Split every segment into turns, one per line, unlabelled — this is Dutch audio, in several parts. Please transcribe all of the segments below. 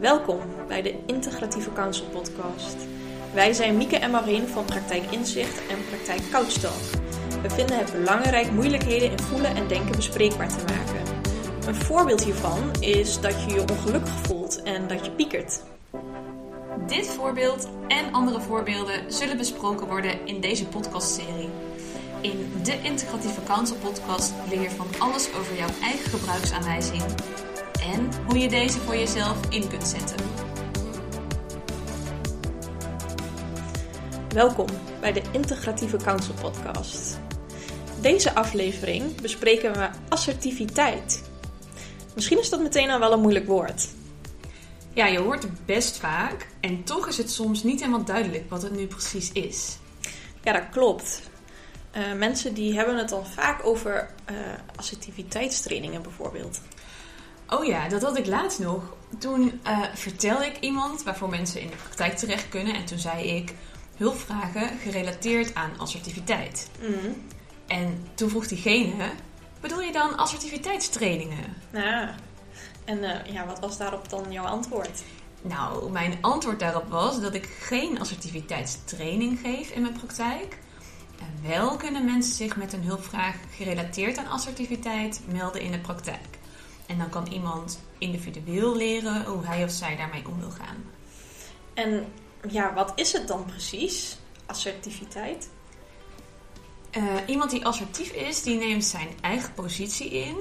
Welkom bij de Integratieve Counsel podcast. Wij zijn Mieke en Marien van Praktijk Inzicht en Praktijk Couchtalk. We vinden het belangrijk moeilijkheden in voelen en denken bespreekbaar te maken. Een voorbeeld hiervan is dat je je ongelukkig voelt en dat je piekert.
Dit voorbeeld en andere voorbeelden zullen besproken worden in deze podcastserie. In de Integratieve Counsel podcast leer je van alles over jouw eigen gebruiksaanwijzing en hoe je deze voor jezelf in kunt zetten.
Welkom bij de Integratieve Counsel podcast. Deze aflevering bespreken we assertiviteit. Misschien is dat meteen al wel een moeilijk woord.
Ja, je hoort het best vaak en toch is het soms niet helemaal duidelijk wat het nu precies is.
Ja, dat klopt. Uh, mensen die hebben het dan vaak over uh, assertiviteitstrainingen bijvoorbeeld.
Oh ja, dat had ik laatst nog. Toen uh, vertelde ik iemand waarvoor mensen in de praktijk terecht kunnen. En toen zei ik hulpvragen gerelateerd aan assertiviteit. Mm. En toen vroeg diegene, bedoel je dan assertiviteitstrainingen?
Ja, en uh, ja, wat was daarop dan jouw antwoord?
Nou, mijn antwoord daarop was dat ik geen assertiviteitstraining geef in mijn praktijk. En wel kunnen mensen zich met een hulpvraag gerelateerd aan assertiviteit melden in de praktijk. En dan kan iemand individueel leren hoe hij of zij daarmee om wil gaan.
En ja, wat is het dan precies, assertiviteit?
Uh, iemand die assertief is, die neemt zijn eigen positie in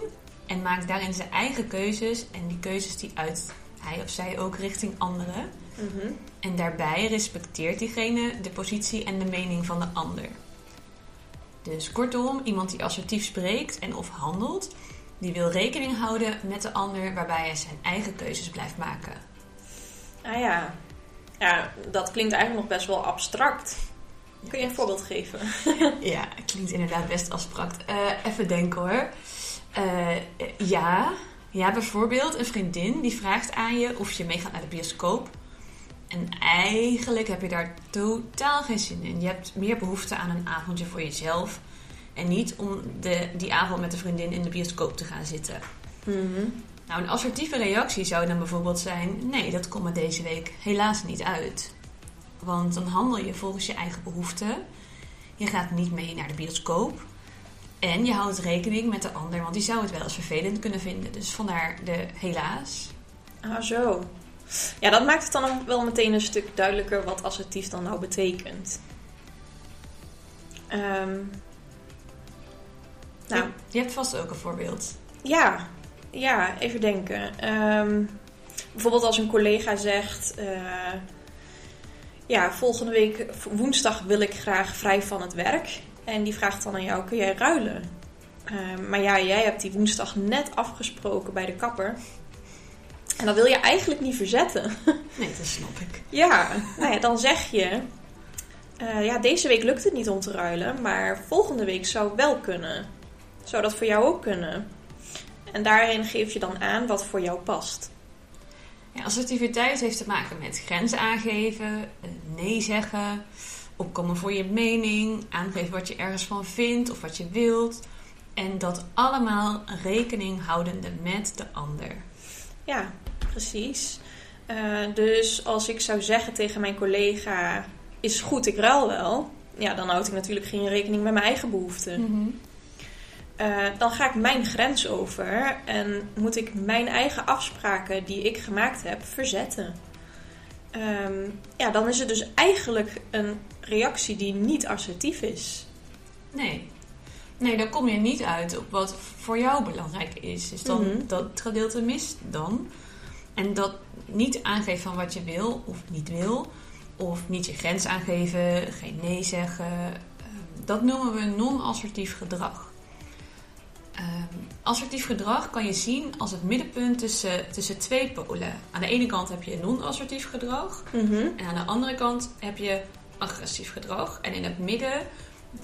en maakt daarin zijn eigen keuzes. En die keuzes die uit hij of zij ook richting anderen. Mm -hmm. En daarbij respecteert diegene de positie en de mening van de ander. Dus kortom, iemand die assertief spreekt en of handelt, die wil rekening houden met de ander waarbij hij zijn eigen keuzes blijft maken.
Ah ja, ja dat klinkt eigenlijk nog best wel abstract. Kun je een voorbeeld geven?
ja, klinkt inderdaad best abstract. Uh, even denken hoor. Uh, ja. ja, bijvoorbeeld een vriendin die vraagt aan je of je meegaat naar de bioscoop. En eigenlijk heb je daar totaal geen zin in. Je hebt meer behoefte aan een avondje voor jezelf. En niet om de, die avond met een vriendin in de bioscoop te gaan zitten. Mm-hmm. Nou, een assertieve reactie zou dan bijvoorbeeld zijn: nee, dat komt me deze week helaas niet uit. Want dan handel je volgens je eigen behoeften. Je gaat niet mee naar de bioscoop. En je houdt rekening met de ander, want die zou het wel eens vervelend kunnen vinden. Dus vandaar de helaas.
Ah, zo. Ja, dat maakt het dan ook wel meteen een stuk duidelijker wat assertief dan nou betekent.
Um, nou, je hebt vast ook een voorbeeld.
Ja, ja even denken. Um, bijvoorbeeld als een collega zegt: uh, Ja, volgende week woensdag wil ik graag vrij van het werk. En die vraagt dan aan jou: Kun jij ruilen? Uh, maar ja, jij hebt die woensdag net afgesproken bij de kapper. En dat wil je eigenlijk niet verzetten.
Nee, dat snap ik.
Ja, nou ja, dan zeg je: uh, Ja, deze week lukt het niet om te ruilen, maar volgende week zou wel kunnen. Zou dat voor jou ook kunnen? En daarin geef je dan aan wat voor jou past.
Ja, assertiviteit heeft te maken met grenzen aangeven, nee zeggen, opkomen voor je mening, aangeven wat je ergens van vindt of wat je wilt. En dat allemaal rekening houdende met de ander.
Ja, precies. Uh, dus als ik zou zeggen tegen mijn collega: Is goed, ik ruil wel. Ja, dan houd ik natuurlijk geen rekening met mijn eigen behoeften. Mm -hmm. Uh, dan ga ik mijn grens over en moet ik mijn eigen afspraken die ik gemaakt heb verzetten. Um, ja, dan is het dus eigenlijk een reactie die niet assertief is.
Nee. Nee, dan kom je niet uit op wat voor jou belangrijk is. Dus dan, mm -hmm. dat gedeelte mist dan. En dat niet aangeven van wat je wil of niet wil. Of niet je grens aangeven, geen nee zeggen. Dat noemen we non-assertief gedrag. Um, assertief gedrag kan je zien als het middenpunt tussen, tussen twee polen. Aan de ene kant heb je non-assertief gedrag. Mm -hmm. En aan de andere kant heb je agressief gedrag. En in het midden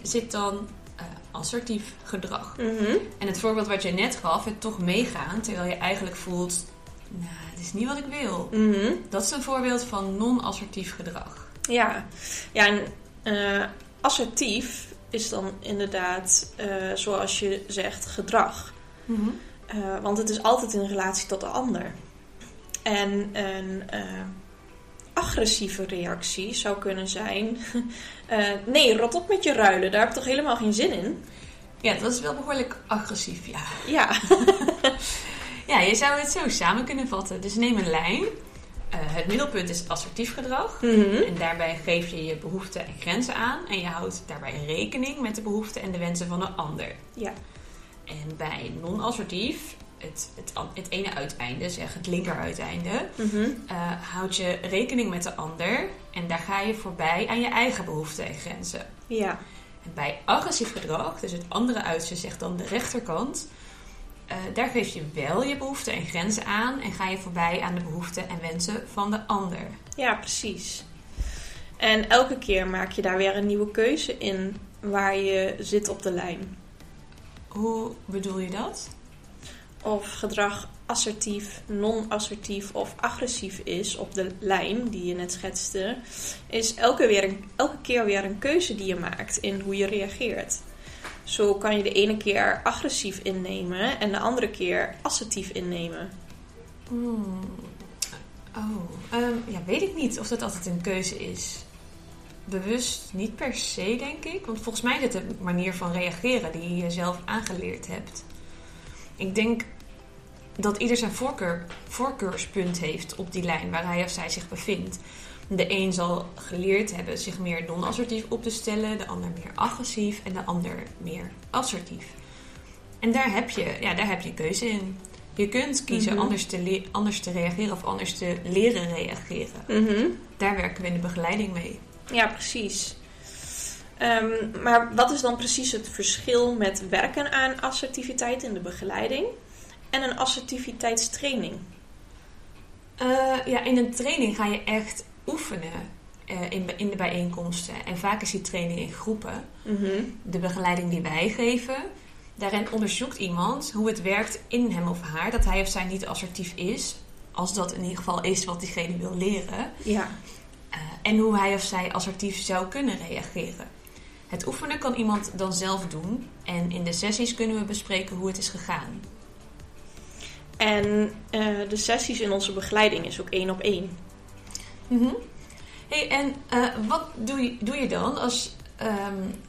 zit dan uh, assertief gedrag. Mm -hmm. En het voorbeeld wat je net gaf, het toch meegaan terwijl je eigenlijk voelt: Nou, het is niet wat ik wil. Mm -hmm. Dat is een voorbeeld van non-assertief gedrag.
Ja, ja en uh, assertief is dan inderdaad, uh, zoals je zegt, gedrag. Mm -hmm. uh, want het is altijd in relatie tot de ander. En een uh, agressieve reactie zou kunnen zijn: nee, rot op met je ruilen, daar heb ik toch helemaal geen zin in.
Ja, dat is wel behoorlijk agressief, ja.
Ja.
ja, je zou het zo samen kunnen vatten. Dus neem een lijn. Uh, het middelpunt is assertief gedrag.
Mm -hmm.
En daarbij geef je je behoeften en grenzen aan. En je houdt daarbij rekening met de behoeften en de wensen van de ander.
Ja.
En bij non-assertief, het, het, het ene uiteinde, zeg het linkeruiteinde,
Mm -hmm.
uh, houd je rekening met de ander. En daar ga je voorbij aan je eigen behoeften en grenzen.
Ja.
En bij agressief gedrag, dus het andere uiterste zegt dan de rechterkant, uh, daar geef je wel je behoeften en grenzen aan en ga je voorbij aan de behoeften en wensen van de ander.
Ja, precies. En elke keer maak je daar weer een nieuwe keuze in waar je zit op de lijn.
Hoe bedoel je dat?
Of gedrag assertief, non-assertief of agressief is op de lijn die je net schetste, is elke, weer een, elke keer weer een keuze die je maakt in hoe je reageert. Zo kan je de ene keer agressief innemen en de andere keer assertief innemen.
Hmm. Oh, um, ja, weet ik niet of dat altijd een keuze is. Bewust niet per se, denk ik. Want volgens mij is het een manier van reageren die je zelf aangeleerd hebt. Ik denk dat ieder zijn voorkeur, voorkeurspunt heeft op die lijn waar hij of zij zich bevindt. De een zal geleerd hebben zich meer non-assertief op te stellen, de ander meer agressief en de ander meer assertief. En daar heb je, ja, daar heb je keuze in. Je kunt kiezen
Mhm.
anders, te anders te reageren of anders te leren reageren.
Mhm.
Daar werken we in de begeleiding mee.
Ja, precies. Um, maar wat is dan precies het verschil met werken aan assertiviteit in de begeleiding en een assertiviteitstraining?
Uh, ja, in een training ga je echt oefenen uh, in, in de bijeenkomsten. En vaak is die training in groepen.
Mm -hmm.
De begeleiding die wij geven, daarin onderzoekt iemand hoe het werkt in hem of haar dat hij of zij niet assertief is. Als dat in ieder geval is wat diegene wil leren.
Ja.
Uh, en hoe hij of zij assertief zou kunnen reageren. Het oefenen kan iemand dan zelf doen. En in de sessies kunnen we bespreken hoe het is gegaan.
En uh, de sessies in onze begeleiding is ook één op één.
Mm -hmm. hey, en uh, wat doe je, doe je dan als, um,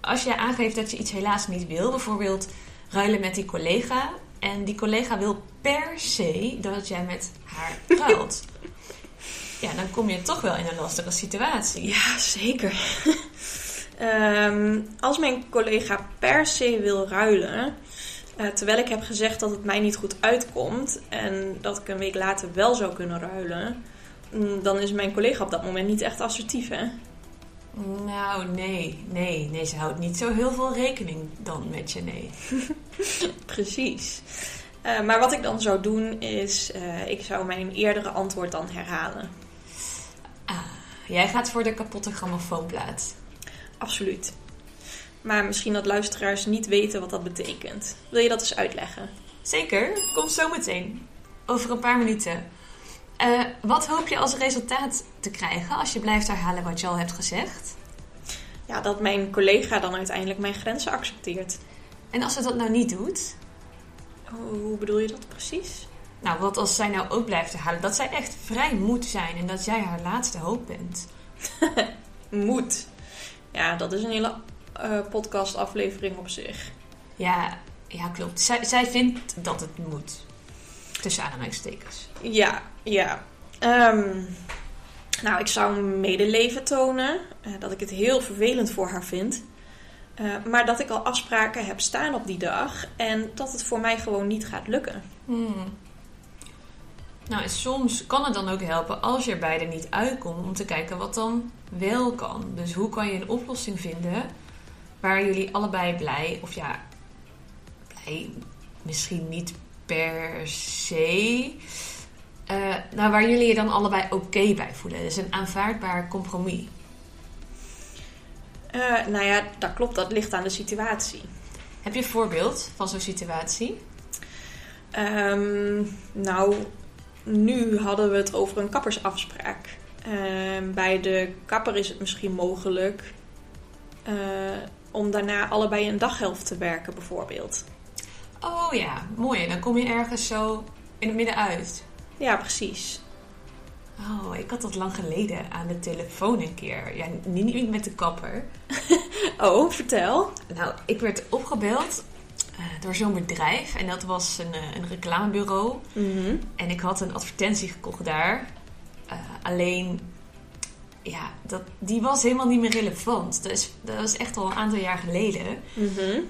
als je aangeeft dat je iets helaas niet wil? Bijvoorbeeld ruilen met die collega. En die collega wil per se dat jij met haar ruilt. ja, dan kom je toch wel in een lastige situatie.
Ja, zeker. um, als mijn collega per se wil ruilen, uh, terwijl ik heb gezegd dat het mij niet goed uitkomt en dat ik een week later wel zou kunnen ruilen, dan is mijn collega op dat moment niet echt assertief, hè?
Nou, nee, nee, nee, ze houdt niet zo heel veel rekening dan met je, nee.
Precies. Uh, maar wat ik dan zou doen is, uh, ik zou mijn eerdere antwoord dan herhalen.
Ah, jij gaat voor de kapotte grammofoonplaat.
Absoluut. Maar misschien dat luisteraars niet weten wat dat betekent. Wil je dat eens uitleggen?
Zeker, komt zo meteen. Over een paar minuten. Uh, wat hoop je als resultaat te krijgen als je blijft herhalen wat je al hebt gezegd?
Ja, dat mijn collega dan uiteindelijk mijn grenzen accepteert.
En als ze dat nou niet doet?
Hoe bedoel je dat precies?
Nou, wat als zij nou ook blijft herhalen? Dat zij echt vrij moet zijn en dat jij haar laatste hoop bent.
moet. Ja, dat is een hele uh, podcastaflevering op zich.
Ja, ja klopt. Zij, zij vindt dat het moet. Tussen aanhalingstekens.
Ja, ja. Um, nou, ik zou medeleven tonen. Uh, dat ik het heel vervelend voor haar vind. Uh, maar dat ik al afspraken heb staan op die dag. En dat het voor mij gewoon niet gaat lukken.
Hmm. Nou, en soms kan het dan ook helpen als je er beide niet uitkomt. Om te kijken wat dan wel kan. Dus hoe kan je een oplossing vinden waar jullie allebei blij, of ja, blij misschien niet per se, uh, nou, waar jullie je dan allebei oké okay bij voelen. Dus een aanvaardbaar compromis.
Uh, nou ja, dat klopt, dat ligt aan de situatie.
Heb je een voorbeeld van zo'n situatie?
Um, nou, nu hadden we het over een kappersafspraak. Uh, bij de kapper is het misschien mogelijk uh, om daarna allebei een daghelft te werken, bijvoorbeeld.
Oh ja, mooi. Dan kom je ergens zo in het midden uit.
Ja, precies.
Oh, ik had dat lang geleden aan de telefoon een keer. Ja, niet, niet met de kapper.
Oh, vertel.
Nou, ik werd opgebeld eh, door zo'n bedrijf. En dat was een, eh, een reclamebureau.
Mhm.
En ik had een advertentie gekocht daar. Eh, alleen, ja, dat, die was helemaal niet meer relevant. Dat, is, dat was echt al een aantal jaar geleden.
Mhm.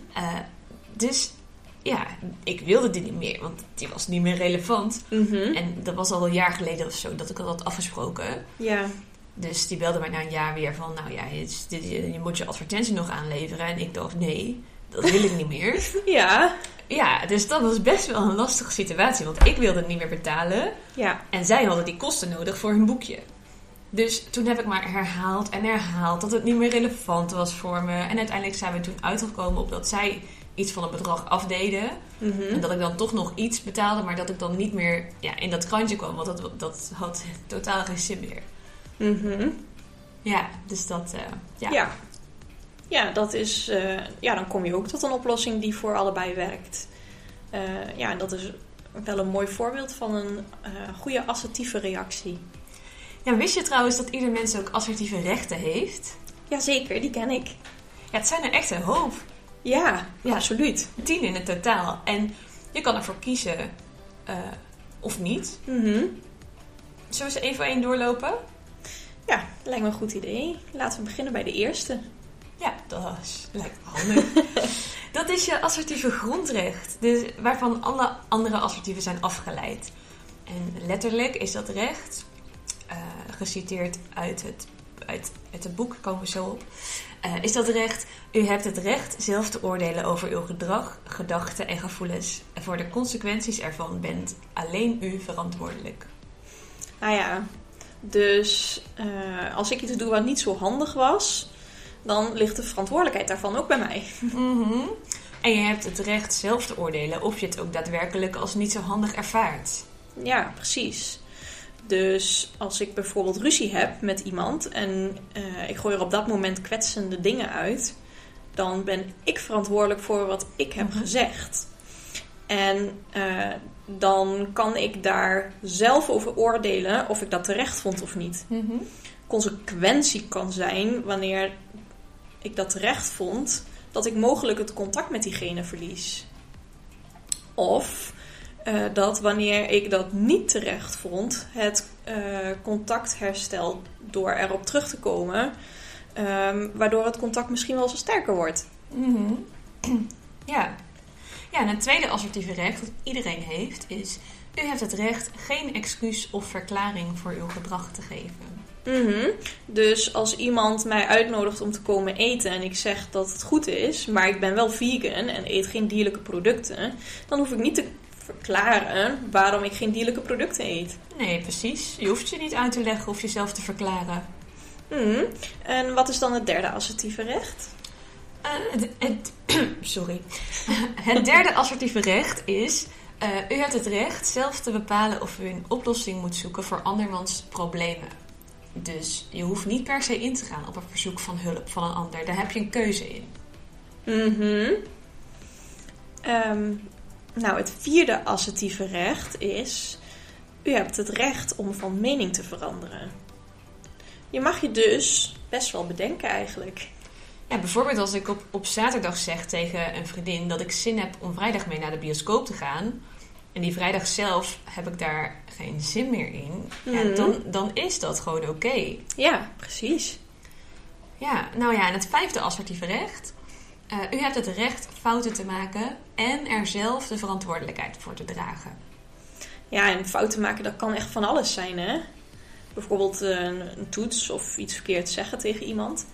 Dus ja, ik wilde die niet meer, want die was niet meer relevant.
Mhm.
En dat was al een jaar geleden of zo dat ik dat had afgesproken.
Ja.
Dus die belde mij na een jaar weer van, nou ja, je, dit- je, je moet je advertentie nog aanleveren. En ik dacht, nee, dat wil ik niet meer.
Ja.
Ja, dus dat was best wel een lastige situatie, want ik wilde het niet meer betalen.
Ja.
En zij hadden die kosten nodig voor hun boekje. Dus toen heb ik maar herhaald en herhaald dat het niet meer relevant was voor me. En uiteindelijk zijn we toen uitgekomen op dat zij iets van het bedrag afdeden.
Mhm.
En dat ik dan toch nog iets betaalde, maar dat ik dan niet meer ja, in dat krantje kwam. Want dat, dat had totaal geen zin meer.
Mhm.
Ja, dus dat... eh, ja.
Ja. Ja, dat is. eh, ja, dan kom je ook tot een oplossing die voor allebei werkt. Eh, ja, dat is wel een mooi voorbeeld van een goede assertieve reactie.
Ja, wist je trouwens dat ieder mens ook assertieve rechten heeft?
Jazeker, die ken ik.
Ja, het zijn er echt een hoop.
Ja,
Ja.
absoluut.
Tien in het totaal. En je kan ervoor kiezen eh, of niet.
Mhm.
Zullen we ze één voor één doorlopen?
Ja, lijkt me een goed idee. Laten we beginnen bij de eerste.
Ja, dat is, lijkt me handig. dat is je assertieve grondrecht, dus waarvan alle andere assertieven zijn afgeleid. En letterlijk is dat recht, eh, geciteerd uit het, uit, uit het boek, komen we zo op, eh, is dat recht, u hebt het recht zelf te oordelen over uw gedrag, gedachten en gevoelens. En voor de consequenties ervan bent alleen u verantwoordelijk.
Nou ja, dus eh, als ik iets doe wat niet zo handig was, dan ligt de verantwoordelijkheid daarvan ook bij mij.
Mhm. En je hebt het recht zelf te oordelen of je het ook daadwerkelijk als niet zo handig ervaart.
Ja, precies. Dus als ik bijvoorbeeld ruzie heb met iemand en eh, ik gooi er op dat moment kwetsende dingen uit, dan ben ik verantwoordelijk voor wat ik heb
Mhm.
gezegd. En eh, dan kan ik daar zelf over oordelen of ik dat terecht vond of niet. Consequentie kan zijn wanneer ik dat terecht vond, dat ik mogelijk het contact met diegene verlies. Of eh, dat wanneer ik dat niet terecht vond, het eh, contact herstel door erop terug te komen, ehm, waardoor het contact misschien wel zo sterker wordt.
Mhm. Ja. Ja, en het tweede assertieve recht dat iedereen heeft is... U hebt het recht geen excuus of verklaring voor uw gedrag te geven.
Mhm. Dus als iemand mij uitnodigt om te komen eten en ik zeg dat het goed is, maar ik ben wel vegan en eet geen dierlijke producten, dan hoef ik niet te verklaren waarom ik geen dierlijke producten eet.
Nee, precies. Je hoeft je niet uit te leggen of jezelf te verklaren.
Mhm. En wat is dan het derde assertieve recht?
Eh, het, het- sorry. Het derde assertieve recht is... eh, u hebt het recht zelf te bepalen of u een oplossing moet zoeken voor andermans problemen. Dus je hoeft niet per se in te gaan op een verzoek van hulp van een ander. Daar heb je een keuze in.
Mhm. Ehm, nou, het vierde assertieve recht is: u hebt het recht om van mening te veranderen. Je mag je dus best wel bedenken eigenlijk.
Ja, bijvoorbeeld als ik op, op zaterdag zeg tegen een vriendin dat ik zin heb om vrijdag mee naar de bioscoop te gaan. En die vrijdag zelf heb ik daar geen zin meer in.
Mhm.
dan, dan is dat gewoon oké.
Ja, precies.
Ja, nou ja, en het vijfde assertieve recht. Eh, u hebt het recht fouten te maken en er zelf de verantwoordelijkheid voor te dragen.
Ja, en fouten maken, dat kan echt van alles zijn, hè? Bijvoorbeeld eh, een, een toets of iets verkeerd zeggen tegen iemand.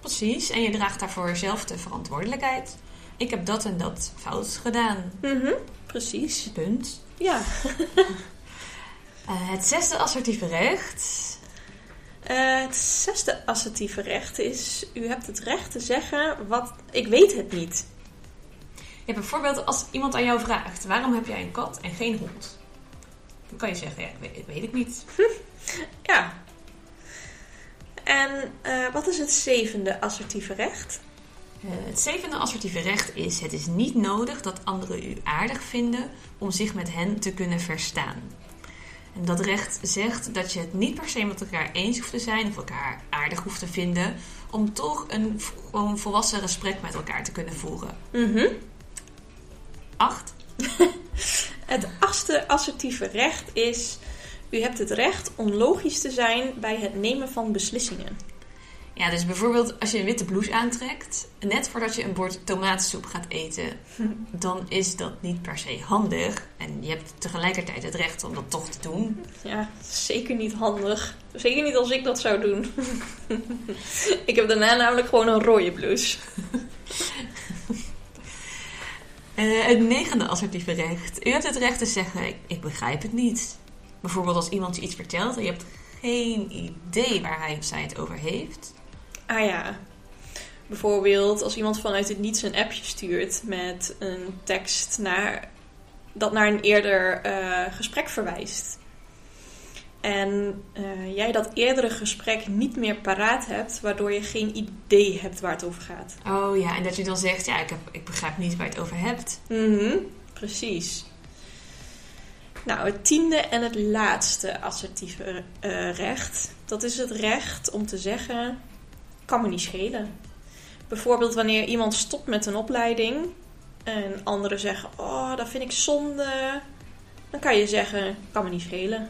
Precies, en je draagt daarvoor zelf de verantwoordelijkheid. Ik heb dat en dat fout gedaan.
Mhm, precies.
Punt.
Ja.
Eh, het zesde assertieve recht.
Eh, het zesde assertieve recht is: u hebt het recht te zeggen wat ik weet het niet.
Ja, bijvoorbeeld als iemand aan jou vraagt: waarom heb jij een kat en geen hond? Dan kan je zeggen: ja, ik weet, ik weet niet.
Ja. En eh, wat is het zevende assertieve recht?
Eh, het zevende assertieve recht is: het is niet nodig dat anderen u aardig vinden om zich met hen te kunnen verstaan. En dat recht zegt dat je het niet per se met elkaar eens hoeft te zijn of elkaar aardig hoeft te vinden, om toch een gewoon volwassen gesprek met elkaar te kunnen voeren.
Mhm.
Acht.
Het achtste assertieve recht is: u hebt het recht om logisch te zijn bij het nemen van beslissingen.
Ja, dus bijvoorbeeld als je een witte blouse aantrekt, net voordat je een bord tomatensoep gaat eten, dan is dat niet per se handig. En je hebt tegelijkertijd het recht om dat toch te doen.
Ja, zeker niet handig. Zeker niet als ik dat zou doen. ik heb daarna namelijk gewoon een rode blouse.
Eh, het negende assertieve recht. U hebt het recht te zeggen, ik, ik begrijp het niet. Bijvoorbeeld als iemand je iets vertelt en je hebt geen idee waar hij of zij het over heeft.
Ah ja. Bijvoorbeeld als iemand vanuit het niets een appje stuurt met een tekst naar, dat naar een eerder eh, gesprek verwijst. En eh, jij dat eerdere gesprek niet meer paraat hebt, waardoor je geen idee hebt waar het over gaat.
Oh ja, en dat je dan zegt, ja, ik, heb, ik begrijp niet waar je het over hebt.
Mhm, precies. Nou, het tiende en het laatste assertieve eh, recht. Dat is het recht om te zeggen, kan me niet schelen. Bijvoorbeeld wanneer iemand stopt met een opleiding en anderen zeggen, oh, dat vind ik zonde. Dan kan je zeggen, kan me niet schelen.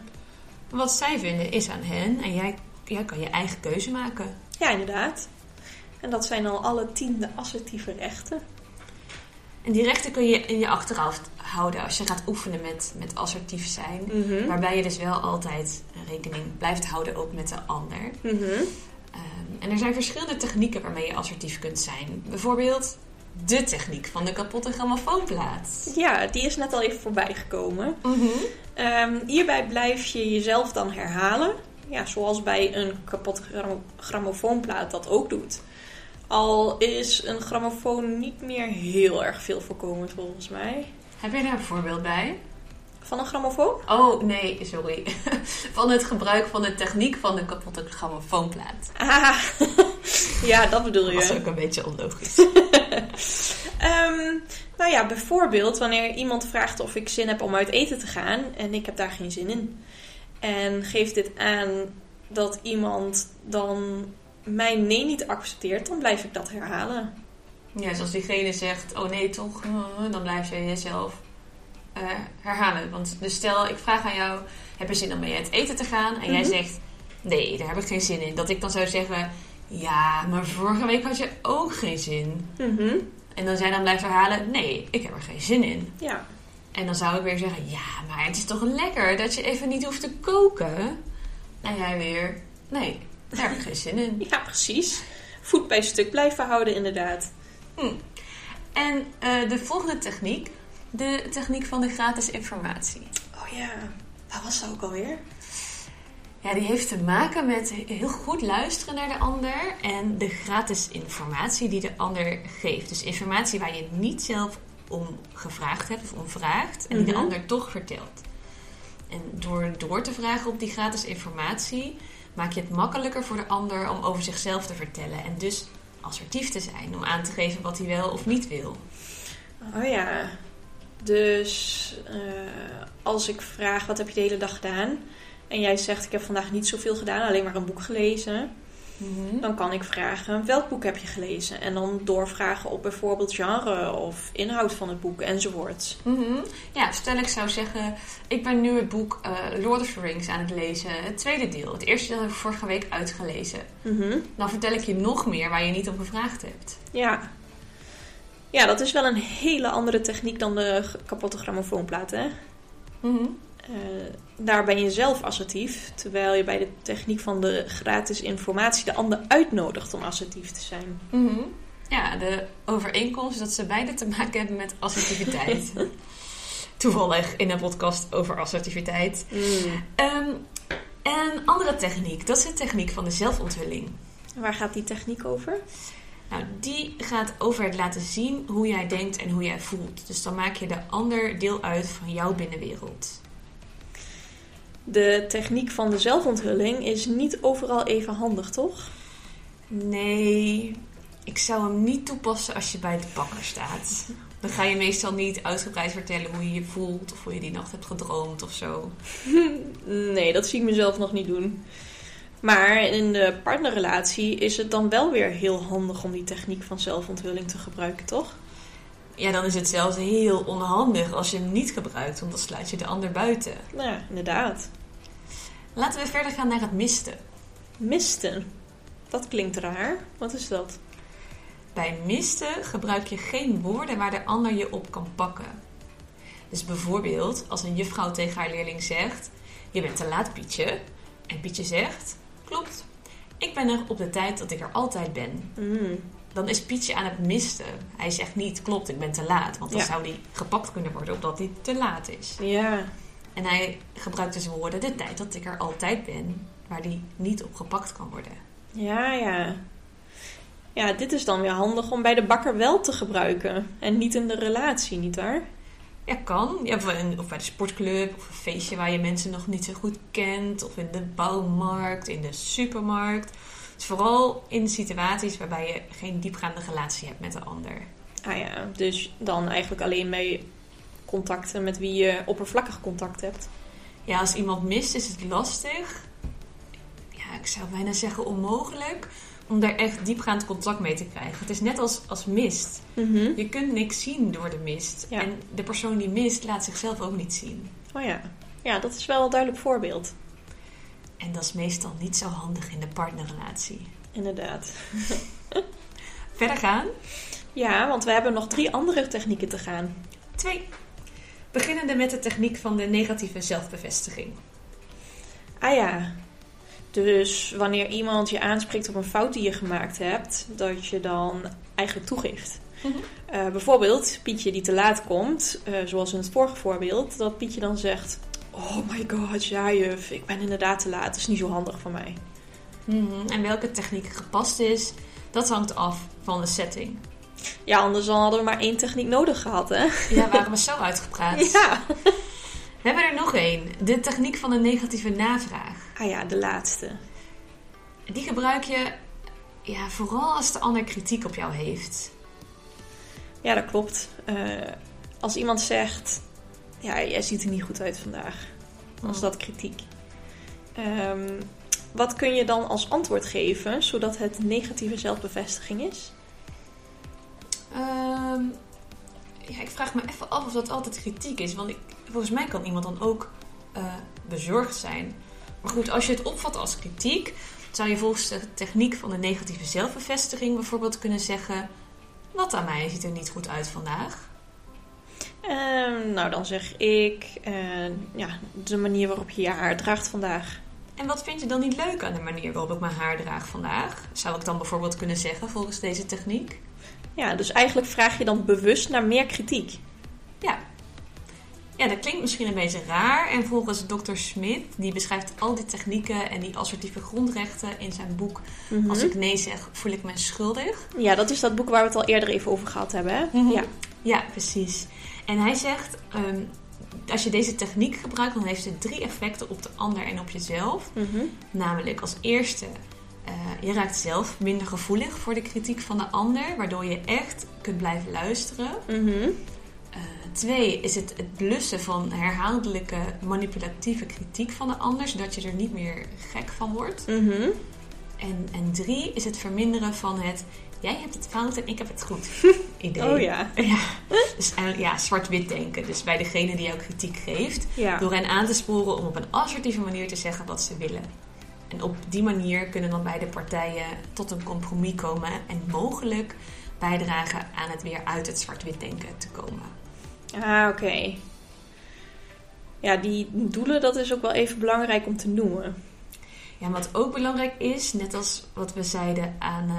Wat zij vinden is aan hen en jij, jij kan je eigen keuze maken.
Ja, inderdaad. En dat zijn al alle tiende assertieve rechten.
En die rechten kun je in je achterhoofd houden als je gaat oefenen met, met assertief zijn.
Mhm.
Waarbij je dus wel altijd rekening blijft houden ook met de ander.
Mhm.
Ehm, en er zijn verschillende technieken waarmee je assertief kunt zijn. Bijvoorbeeld de techniek van de kapotte grammofoonplaat.
Ja, die is net al even voorbij gekomen. Ehm, hierbij blijf je jezelf dan herhalen. Ja, zoals bij een kapotte gram- grammofoonplaat dat ook doet. Al is een grammofoon niet meer heel erg veel voorkomend volgens mij.
Heb jij daar een voorbeeld bij?
Van een grammofoon?
Oh, nee, sorry. Van het gebruik van de techniek van de kapotte grammofoonplaat.
Ah, ja, dat bedoel
Dat is
je.
ook een beetje onlogisch.
Ehm, nou ja, bijvoorbeeld wanneer iemand vraagt of ik zin heb om uit eten te gaan en ik heb daar geen zin in. En geeft dit aan dat iemand dan mijn nee niet accepteert, dan blijf ik dat herhalen.
Ja, dus als diegene zegt, oh nee toch, eh, dan blijf je jezelf eh, herhalen. Want dus stel, ik vraag aan jou, heb je zin om mee uit eten te gaan? En jij
Mhm.
zegt, nee, daar heb ik geen zin in. Dat ik dan zou zeggen, ja, maar vorige week had je ook geen zin.
Mhm,
En dan zij dan blijft herhalen, nee, ik heb er geen zin in.
Ja,
En dan zou ik weer zeggen, ja, maar het is toch lekker dat je even niet hoeft te koken? En jij weer, nee, daar heb ik geen zin in.
ja, precies. Voet bij stuk blijven houden, inderdaad.
En eh, de volgende techniek, de techniek van de gratis informatie.
Oh ja, wat was dat ook alweer?
Ja, die heeft te maken met heel goed luisteren naar de ander en de gratis informatie die de ander geeft. Dus informatie waar je niet zelf om gevraagd hebt of om vraagt en die de
Mhm.
ander toch vertelt. En door door te vragen op die gratis informatie maak je het makkelijker voor de ander om over zichzelf te vertellen en dus assertief te zijn, om aan te geven wat hij wel of niet wil.
Oh ja. Dus eh, als ik vraag wat heb je de hele dag gedaan? En jij zegt ik heb vandaag niet zoveel gedaan, alleen maar een boek gelezen. Dan kan ik vragen welk boek heb je gelezen? En dan doorvragen op bijvoorbeeld genre of inhoud van het boek enzovoort.
Mhm. Ja, stel ik zou zeggen, ik ben nu het boek eh, Lord of the Rings aan het lezen, het tweede deel. Het eerste deel heb ik vorige week uitgelezen.
Mhm.
Dan vertel ik je nog meer waar je niet om gevraagd hebt.
Ja. Ja, dat is wel een hele andere techniek dan de kapotte grammofoonplaat, hè?
Mhm.
Eh, daar ben je zelf assertief, terwijl je bij de techniek van de gratis informatie de ander uitnodigt om assertief te zijn.
Mhm. Ja, de overeenkomst dat ze beide te maken hebben met assertiviteit. Toevallig in een podcast over assertiviteit. Ehm, een andere techniek, dat is de techniek van de zelfonthulling.
Waar gaat die techniek over?
Nou, die gaat over het laten zien hoe jij denkt en hoe jij voelt. Dus dan maak je de ander deel uit van jouw binnenwereld.
De techniek van de zelfonthulling is niet overal even handig, toch?
Nee, ik zou hem niet toepassen als je bij de bakker staat. Dan ga je meestal niet uitgebreid vertellen hoe je je voelt of hoe je die nacht hebt gedroomd of zo.
Nee, dat zie ik mezelf nog niet doen. Maar in de partnerrelatie is het dan wel weer heel handig om die techniek van zelfontwilling te gebruiken, toch?
Ja, dan is het zelfs heel onhandig als je hem niet gebruikt, want dan sluit je de ander buiten.
Nou ja, inderdaad.
Laten we verder gaan naar het misten.
Misten. Dat klinkt raar. Wat is dat?
Bij misten gebruik je geen woorden waar de ander je op kan pakken. Dus bijvoorbeeld als een juffrouw tegen haar leerling zegt: Je bent te laat, Pietje. En Pietje zegt: Klopt, ik ben er op de tijd dat ik er altijd ben.
Mm.
Dan is Pietje aan het misten. Hij zegt niet: Klopt, ik ben te laat. Want dan
Ja.
zou hij gepakt kunnen worden omdat hij te laat is.
Ja.
En hij gebruikt dus woorden: De tijd dat ik er altijd ben, waar die niet op gepakt kan worden.
Ja, ja. Ja, dit is dan weer handig om bij de bakker wel te gebruiken. En niet in de relatie, nietwaar?
Ja, kan. Ja, of, bij de sportclub, of een feestje waar je mensen nog niet zo goed kent, of in de bouwmarkt, in de supermarkt. Dus vooral in situaties waarbij je geen diepgaande relatie hebt met de ander.
Ah ja, dus dan eigenlijk alleen bij contacten met wie je oppervlakkig contact hebt.
Ja, als iemand mist, is het lastig. Ja, ik zou bijna zeggen onmogelijk om daar echt diepgaand contact mee te krijgen. Het is net als, als mist.
Mhm.
Je kunt niks zien door de mist.
Ja.
En de persoon die mist laat zichzelf ook niet zien.
Oh ja. Ja, dat is wel een duidelijk voorbeeld.
En dat is meestal niet zo handig in de partnerrelatie.
Inderdaad.
Verder gaan.
Ja, want we hebben nog drie andere technieken te gaan.
Twee. Beginnende met de techniek van de negatieve zelfbevestiging.
Ah ja. Dus wanneer iemand je aanspreekt op een fout die je gemaakt hebt, dat je dan eigenlijk toegeeft. Eh, bijvoorbeeld Pietje die te laat komt, eh, zoals in het vorige voorbeeld, dat Pietje dan zegt: Oh my god, ja juf, ik ben inderdaad te laat, dat is niet zo handig voor mij.
Mhm. En welke techniek gepast is, dat hangt af van de setting.
Ja, anders dan hadden we maar één techniek nodig gehad, hè?
Ja, waren we zo uitgepraat.
Ja.
We hebben er nog één. De techniek van de negatieve navraag.
Ah ja, de laatste.
Die gebruik je ja, vooral als de ander kritiek op jou heeft.
Ja, dat klopt. Eh, als iemand zegt: Ja, jij ziet er niet goed uit vandaag, dan is dat kritiek. Ehm, wat kun je dan als antwoord geven zodat het negatieve zelfbevestiging is?
Ehm, ja, ik vraag me even af of dat altijd kritiek is. Want ik, volgens mij kan iemand dan ook eh, bezorgd zijn. Maar goed, als je het opvat als kritiek, zou je volgens de techniek van de negatieve zelfbevestiging bijvoorbeeld kunnen zeggen: Wat aan mij ziet er niet goed uit vandaag.
Ehm, nou, dan zeg ik: eh, Ja, de manier waarop je je haar draagt vandaag.
En wat vind je dan niet leuk aan de manier waarop ik mijn haar draag vandaag? Zou ik dan bijvoorbeeld kunnen zeggen volgens deze techniek?
Ja, dus eigenlijk vraag je dan bewust naar meer kritiek.
Ja. Ja, dat klinkt misschien een beetje raar. En volgens Dr. Smit, die beschrijft al die technieken en die assertieve grondrechten in zijn boek
Mhm.
Als ik nee zeg, voel ik me schuldig.
Ja, dat is dat boek waar we het al eerder even over gehad hebben, hè?
Mhm.
Ja.
Ja, precies. En hij zegt, ehm, als je deze techniek gebruikt, dan heeft het drie effecten op de ander en op jezelf.
Mhm.
Namelijk als eerste, eh, je raakt zelf minder gevoelig voor de kritiek van de ander, waardoor je echt kunt blijven luisteren. Twee is het, het blussen van herhaaldelijke manipulatieve kritiek van de ander, zodat je er niet meer gek van wordt.
Mhm.
En, en drie is het verminderen van het jij hebt het fout en ik heb het goed idee.
Oh ja.
Ja, dus eigenlijk ja, zwart-wit denken. Dus bij degene die jou kritiek geeft,
Ja.
door hen aan te sporen om op een assertieve manier te zeggen wat ze willen. En op die manier kunnen dan beide partijen tot een compromis komen en mogelijk bijdragen aan het weer uit het zwart-wit denken te komen.
Ah, oké. Ja, die doelen, dat is ook wel even belangrijk om te noemen.
Ja, wat ook belangrijk is, net als wat we zeiden aan, eh,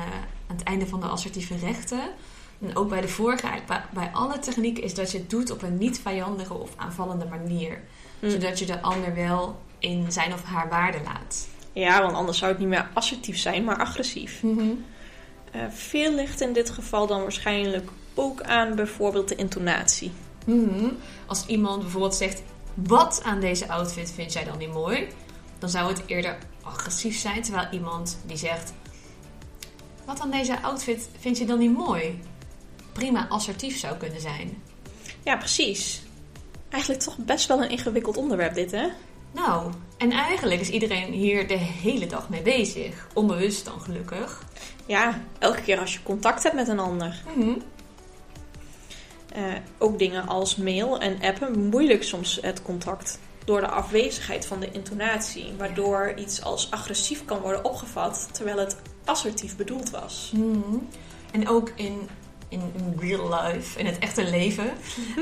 aan het einde van de assertieve rechten, en ook bij de vorige, bij, alle technieken, is dat je het doet op een niet vijandige of aanvallende manier.
Hm.
Zodat je de ander wel in zijn of haar waarde laat.
Ja, want anders zou het niet meer assertief zijn, maar agressief. Eh, veel ligt in dit geval dan waarschijnlijk ook aan bijvoorbeeld de intonatie.
Mhm. Als iemand bijvoorbeeld zegt: Wat aan deze outfit vind jij dan niet mooi? Dan zou het eerder agressief zijn. Terwijl iemand die zegt: Wat aan deze outfit vind je dan niet mooi? Prima assertief zou kunnen zijn.
Ja, precies. Eigenlijk toch best wel een ingewikkeld onderwerp dit, hè?
Nou, en eigenlijk is iedereen hier de hele dag mee bezig. Onbewust dan gelukkig.
Ja, elke keer als je contact hebt met een ander.
Mhm.
Eh, ook dingen als mail en appen moeilijk soms het contact. Door de afwezigheid van de intonatie, waardoor iets als agressief kan worden opgevat terwijl het assertief bedoeld was.
Mhm. En ook in, in, in real life, in het echte leven,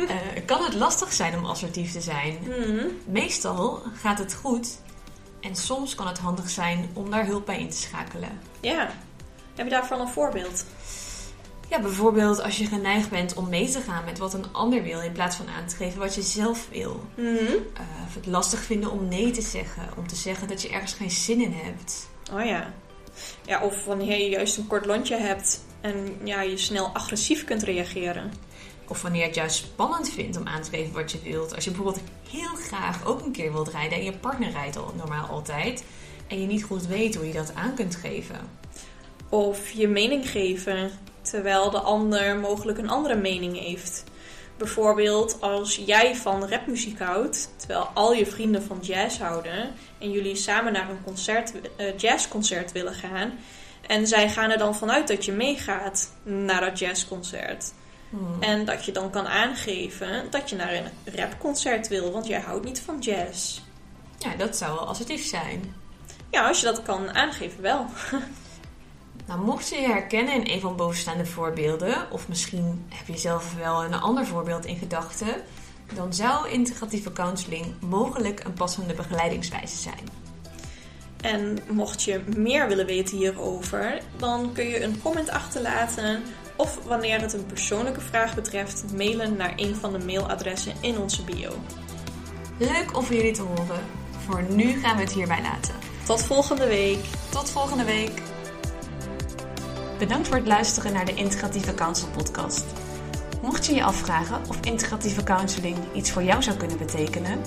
eh, kan het lastig zijn om assertief te zijn.
Mhm.
Meestal gaat het goed en soms kan het handig zijn om daar hulp bij in te schakelen.
Ja. Heb je daarvan een voorbeeld?
Ja, bijvoorbeeld als je geneigd bent om mee te gaan met wat een ander wil in plaats van aan te geven wat je zelf wil.
Mhm.
Eh, of het lastig vinden om nee te zeggen, om te zeggen dat je ergens geen zin in hebt.
Oh ja. Ja, of wanneer je juist een kort lontje hebt en ja, je snel agressief kunt reageren.
Of wanneer je het juist spannend vindt om aan te geven wat je wilt. Als je bijvoorbeeld heel graag ook een keer wilt rijden en je partner rijdt al normaal altijd. En je niet goed weet hoe je dat aan kunt geven.
Of je mening geven terwijl de ander mogelijk een andere mening heeft. Bijvoorbeeld als jij van rapmuziek houdt, terwijl al je vrienden van jazz houden en jullie samen naar een concert, eh, jazzconcert willen gaan. En zij gaan er dan vanuit dat je meegaat naar dat jazzconcert.
Hmm.
En dat je dan kan aangeven dat je naar een rapconcert wil, want jij houdt niet van jazz.
Ja, dat zou wel assertief zijn.
Ja, als je dat kan aangeven, wel.
Nou, mocht je je herkennen in een van bovenstaande voorbeelden, of misschien heb je zelf wel een ander voorbeeld in gedachten, dan zou integratieve counseling mogelijk een passende begeleidingswijze zijn.
En mocht je meer willen weten hierover, dan kun je een comment achterlaten. Of wanneer het een persoonlijke vraag betreft, mailen naar een van de mailadressen in onze bio.
Leuk om van jullie te horen. Voor nu gaan we het hierbij laten.
Tot volgende week!
Tot volgende week. Bedankt voor het luisteren naar de Integratieve Counsel podcast. Mocht je je afvragen of integratieve counseling iets voor jou zou kunnen betekenen,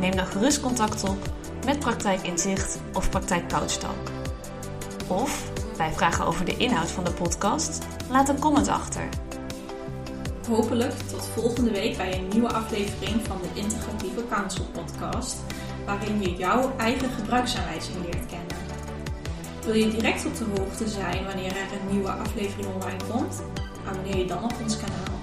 neem dan gerust contact op met Praktijk Inzicht of Praktijk Couchtalk. Of bij vragen over de inhoud van de podcast, laat een comment achter.
Hopelijk tot volgende week bij een nieuwe aflevering van de Integratieve Counsel podcast, waarin je jouw eigen gebruiksaanwijzing leert kennen. Wil je direct op de hoogte zijn wanneer er een nieuwe aflevering online komt? Abonneer je dan op ons kanaal.